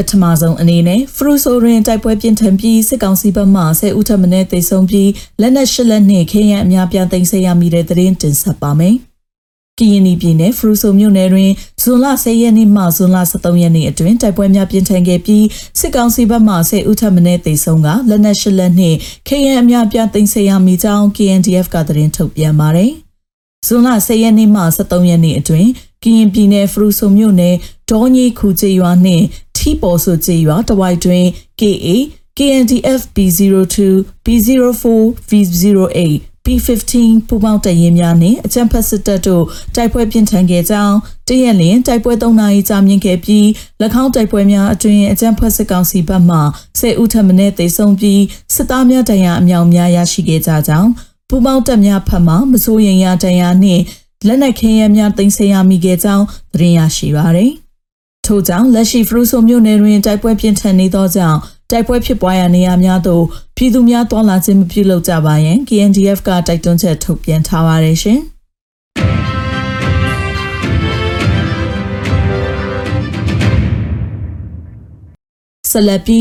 ပထမဆုံးအနေနဲ့ဖရူဆိုရင်တိုက်ပွဲပြင်းထန်ပြီးစစ်ကောင်စီဘက်မှဆဲဦးထမနဲ့တိတ်ဆုံးပြီးလက်နက်ရှစ်လက်နဲ့ခေရန်အများပြားသိမ်းဆည်းရမိတဲ့သတင်းတင်ဆက်ပါမယ်။ကရင်ပြည်နယ်ဖရူဆိုမြို့နယ်တွင်ဇွန်လ10ရက်နေ့မှဇွန်လ13ရက်နေ့အတွင်းတိုက်ပွဲများပြင်းထန်ခဲ့ပြီးစစ်ကောင်စီဘက်မှဆဲဦးထမနဲ့တိတ်ဆုံးကလက်နက်ရှစ်လက်နဲ့ခေရန်အများပြားသိမ်းဆည်းရမိကြောင်း KNDF ကသတင်းထုတ်ပြန်ပါတယ်။ဇွန်လ10ရက်နေ့မှ13ရက်နေ့အတွင်း ကရင်ပြည်နယ်ဖရူဆိုမြို့နယ်ဒေါ်ကြီးခူချေရွာနှင့်ထီပေါ်ဆိုချေရွာတဝိုက်တွင် KA KNDF B02 B04 V08 P15 ပူပေါင်းတရင်များနှင့်အကြံဖက်စစ်တပ်တို့တိုက်ပွဲပြင်းထန်ခဲ့ကြောင်းတရက်လျင်တိုက်ပွဲ၃နာရီကြာမြင့်ခဲ့ပြီး၎င်းတိုက်ပွဲများအတွင်အကြံဖက်စစ်ကောင်စီဘက်မှ၁၀ဦးထပ်မံတေဆုံးပြီးစစ်သားများတရံအမြောက်များရရှိခဲ့ကြကြောင်းပူပေါင်းတပ်များဖက်မှမစိုးရင်ရတရံနှင့် လက်နက်ခဲယမ်းများတင်ဆက်ရမိခဲ့ကြောင်းသတင်းရရှိပါသည်။ထို့ကြောင့်လက်ရှိဖရူဆိုမြို့နယ်တွင်တိုက်ပွဲပြင်းထန်နေသောကြောင့်တိုက်ပွဲဖြစ်ပွားရာနေရာများသို့ပြည်သူများတွာလာခြင်းမပြုလုပ်ကြပါရန် KNDF ကတိုက်တွန်းချက်ထုတ်ပြန်ထားပါတယ်ရှင်။ဆလပီ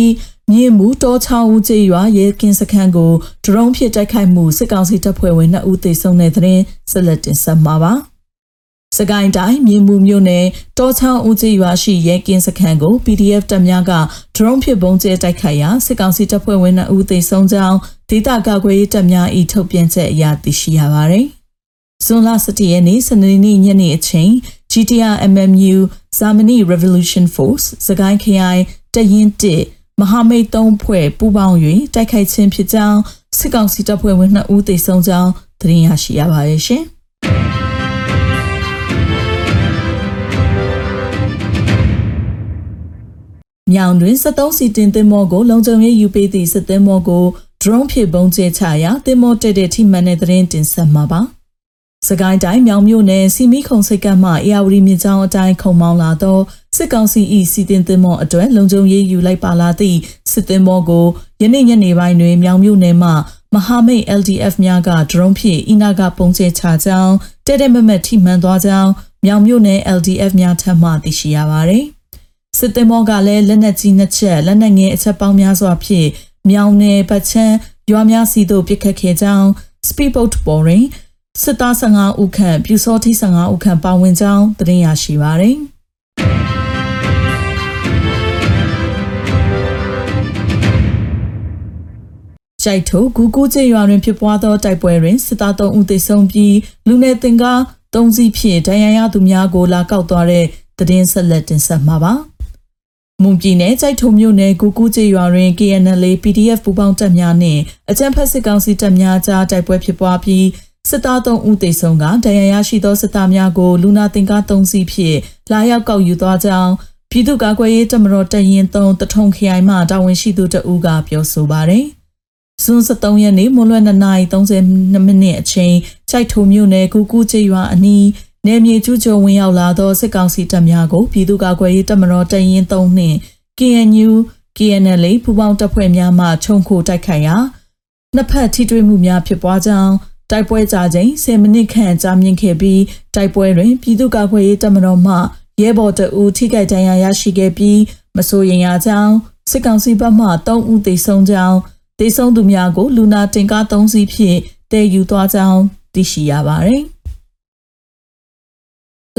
မြင့်မှုတောချောင်းဦးကျေးရွာရဲကင်းစခန်းကိုဒရုန်းဖြင့်တိုက်ခိုက်မှုစစ်ကောင်စီတပ်ဖွဲ့ဝင်2ဦးသေဆုံးတဲ့တဲ့ရင်ဆက်လက်တင်ဆက်မှာပါ။စကိုင်းတိုင်းမြင်းမှုမြို့နယ်တောချောင်းဦးကျေးရွာရှိရဲကင်းစခန်းကို PDF တပ်များကဒရုန်းဖြင့်ပုံကျဲတိုက်ခိုက်ရာစစ်ကောင်စီတပ်ဖွဲ့ဝင်2ဦးသေဆုံးကြောင်းဒေသကာကွယ်ရေးတပ်များ၏ထုတ်ပြန်ချက်အရသိရှိရပါသည်။ဇွန်လ17ရက်နေ့စနေနေ့ညနေအချိန် GTR MMU Germany Revolution Force စကိုင်းခရိုင်တရင်1 မဟာမိတ်သုံးဖွဲ့ပူးပေါင်း၍တိုက်ခိုက်ခြင်းဖြစ်ကြောင်းစစ်ကောင်စီတပ်ဖွဲ့ဝင်2ဦးသေဆုံးကြောင်းသတင်းရရှိရပါတယ်ရှင်။မြောင်တွင်73စီတင်သင်းမောကိုလုံခြုံရေးယူပေးသည့်စစ်သင်းမောကို drone ဖြင့်ပုံကျဲချရာသင်းမောတက်တဲ့ထိမှန်တဲ့သတင်းတင်ဆက်မှာပါ။ စကိုင်းတိုင်းမြောင်မြို့နယ်စီမီခုံစိတ်ကမှအေယာဝတီမြစ်ကြောင်းအတိုင်းခုံမောင်းလာသောစစ်ကောင်စီ၏စီတင်သင်းမောအတွက်လုံခြုံရေးယူလိုက်ပါလာသည့်စစ်သင်းမောကိုယနေ့ညနေပိုင်းတွင်မြောင်မြို့နယ်မှမဟာမိတ် LDF များကဒရုန်းဖြင့်အီနာကပုံကျဲချကြောင်းတဲတဲမမတ်ထိမှန်သွားကြောင်းမြောင်မြို့နယ် LDF များထပ်မံသိရှိရပါသည်စစ်သင်းမောကလည်းလက်နက်ကြီးနှစ်ချက်လက်နက်ငယ်အချက်ပေါင်းများစွာဖြင့်မြောင်နယ်ပတ်ချမ်းရွာများစီသို့ပစ်ခတ်ခဲ့ကြောင်း speedboat ပေါ်တွင် စစ်သား15ဦးခန့်ပြူစောတိ15ဦးခန့်ပါဝင်ကြောင်းသတင်းရရှိပါသည်ကြိုက်ထုတ်ဂူကူကျေးရွာတွင်ဖြစ်ပွားသောတိုက်ပွဲတွင်စစ်သား3ဦးသေဆုံးပြီးလူနယ်တင်ကား3စီးဖြင့်ဒဏ်ရာရသူများကိုလာကောက်သွားတဲ့သတင်းဆက်လက်တင်ဆက်မှာပါ။မွန်ပြည်နယ်ကြိုက်ထုံမြို့နယ်ကူကူကျေးရွာတွင် KNL PDF ပူးပေါင်းတပ်များနှင့်အကြမ်းဖက်စစ်ကောင်စီတပ်များကြားတိုက်ပွဲဖြစ်ပွားပြီး စစ်သား3ဦးသေဆုံးကဒဏ်ရာရရှိသောစစ်သားများကိုလူနာတင်ကား3စီးဖြင့်လာရောက်ကောက်ယူသွားကြောင်းပြည်သူ့ကာကွယ်ရေးတပ်မတော်တရင်3တထုံခရိုင်မှတာဝန်ရှိသူတဦးကပြောဆိုပါတယ်။ဇွန်23ရက်နေ့မွန်းလွဲ2:32မိနစ်အချိန်ချိုက်ထုံမြို့နယ်ကူကူချေရွာအနီးနယ်မြေကျူးကျော်ဝင်ရောက်လာသောစစ်ကောင်စီတပ်များကိုပြည်သူ့ကာကွယ်ရေးတပ်မတော်တရင်3နှင့် KNU KNL ပူးပေါင်းတပ်ဖွဲ့များမှခြုံခိုတိုက်ခိုက်ရာနှစ်ဖက်ထိတွေ့မှုများဖြစ်ပွားကြောင်း တိုက်ပွဲကြချိန်10မိနစ်ခန့်ကြာမြင့်ခဲ့ပြီးတိုက်ပွဲတွင်ပြည်သူ့ကာကွယ်ရေးတပ်မတော်မှရဲဘော်တအူထိခိုက်ဒဏ်ရာရရှိခဲ့ပြီးမစိုးရင်ရကြောင်းစစ်ကောင်စီဘက်မှ3ဦးသေဆုံးကြောင်းသေဆုံးသူများကိုလူနာတင်ကား3စီးဖြင့်တည်ယူသွားကြောင်းသိရှိရပါသည်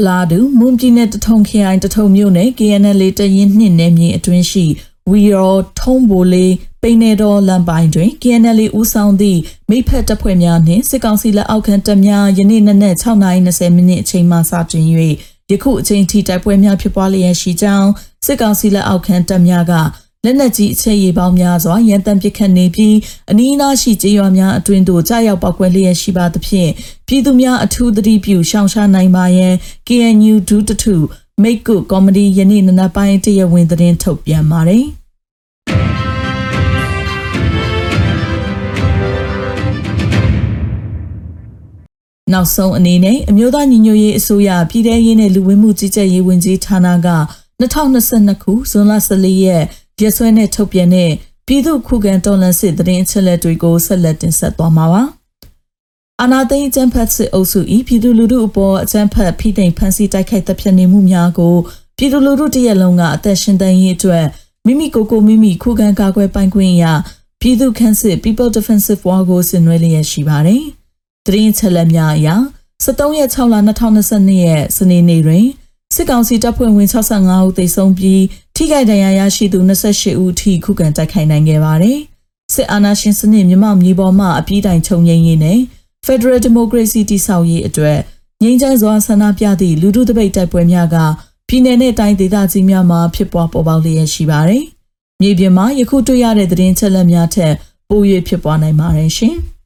လာဒူမွန်ပြည်နယ်တထုံခရိုင်တထုံမြို့နယ် KNL တရင်နှင့်နယ်မြေအတွင်းရှိ ဝီရောထုံးဘိုလေးပိနေတော်လမ်းပိုင်းတွင် KNL ဦးဆောင်သည့်မိဖက်တပ်ဖွဲ့များနှင့်စစ်ကောင်စီလက်အောက်ခံတပ်များယနေ့နနက်6:20မိနစ်အချိန်မှစတင်၍ယခုအချိန်ထိတိုက်ပွဲများဖြစ်ပွားလျက်ရှိကြောင်းစစ်ကောင်စီလက်အောက်ခံတပ်များကလက်နက်ကြီးအခြေရည်ပေါင်းများစွာရန်တမ်းပစ်ခတ်နေပြီးအနီးအနားရှိကျေးရွာများအတွင်းသို့ကြားရောက်ပောက်ကွဲလျက်ရှိပါသဖြင့်ပြည်သူများအထူးသတိပြုရှောင်ရှားနိုင်ပါရန် KNU ဒူးတထု မိတ်ကုကော်မဒီယနေ့နနက်ပိုင်းတရဝင်သတင်းထုတ်ပြန်ပါတယ်။နောက်ဆုံးအနေနဲ့အမျိုးသားညီညွတ်ရေးအစိုးရပြည်ထရေးနဲ့လူဝင်မှုကြီးကြပ်ရေးဝန်ကြီးဌာနက2022ခုဇွန်လ14ရက်ရက်စွဲနဲ့ထုတ်ပြန်တဲ့ပြည်သူ့ခုခံတော်လှန်စစ်သတင်းအချက်အလက်တွေကိုဆက်လက်တင်ဆက်သွားမှာပါ။ အာနာသိန်းအကြံဖတ်စစ်အုပ်စုဤပြည်သူလူထုအပေါ်အကြံဖတ်ဖိသိမ်းဖန်ဆီးတိုက်ခိုက်တပ်ဖြတ်နေမှုများကိုပြည်သူလူထုတရက်လုံးကအသက်ရှင်တန်ရေးအတွက်မိမိကိုယ်ကိုမိမိခုခံကာကွယ်ပိုင်ခွင့်ရပြည်သူ့ခန့်စစ် People Defensive War ကိုဆင်နွှဲလျက်ရှိပါတယ်။သတင်းချက်လက်များအရ73ရက်6လ2022ရက်စနေနေ့တွင်စစ်ကောင်စီတပ်ဖွဲ့ဝင်65ဦးသေဆုံးပြီးထိခိုက်ဒဏ်ရာရရှိသူ28ဦးထိခုခံတိုက်ခိုက်နိုင်ခဲ့ပါတယ်။စစ်အာဏာရှင်စနစ်မြမမြေပေါ်မှအပြည့်တိုင်ချုပ်ငြိမ်းရေးနဲ့ Federal Democracy တည်ဆောက်ရေးအတွက်ငြိမ်းချမ်းစွာဆန္ဒပြသည့်လူထုတပိတ်တိုက်ပွဲများကပြည်내နဲ့တိုင်းဒေသကြီးများမှာဖြစ်ပွားပေါ်ပေါက်လျက်ရှိပါတယ်။မြေပြင်မှာယခုတွေ့ရတဲ့သတင်းချက်လက်များထက်ပို၍ဖြစ်ပွားနိုင်ပါတယ်ရှင်။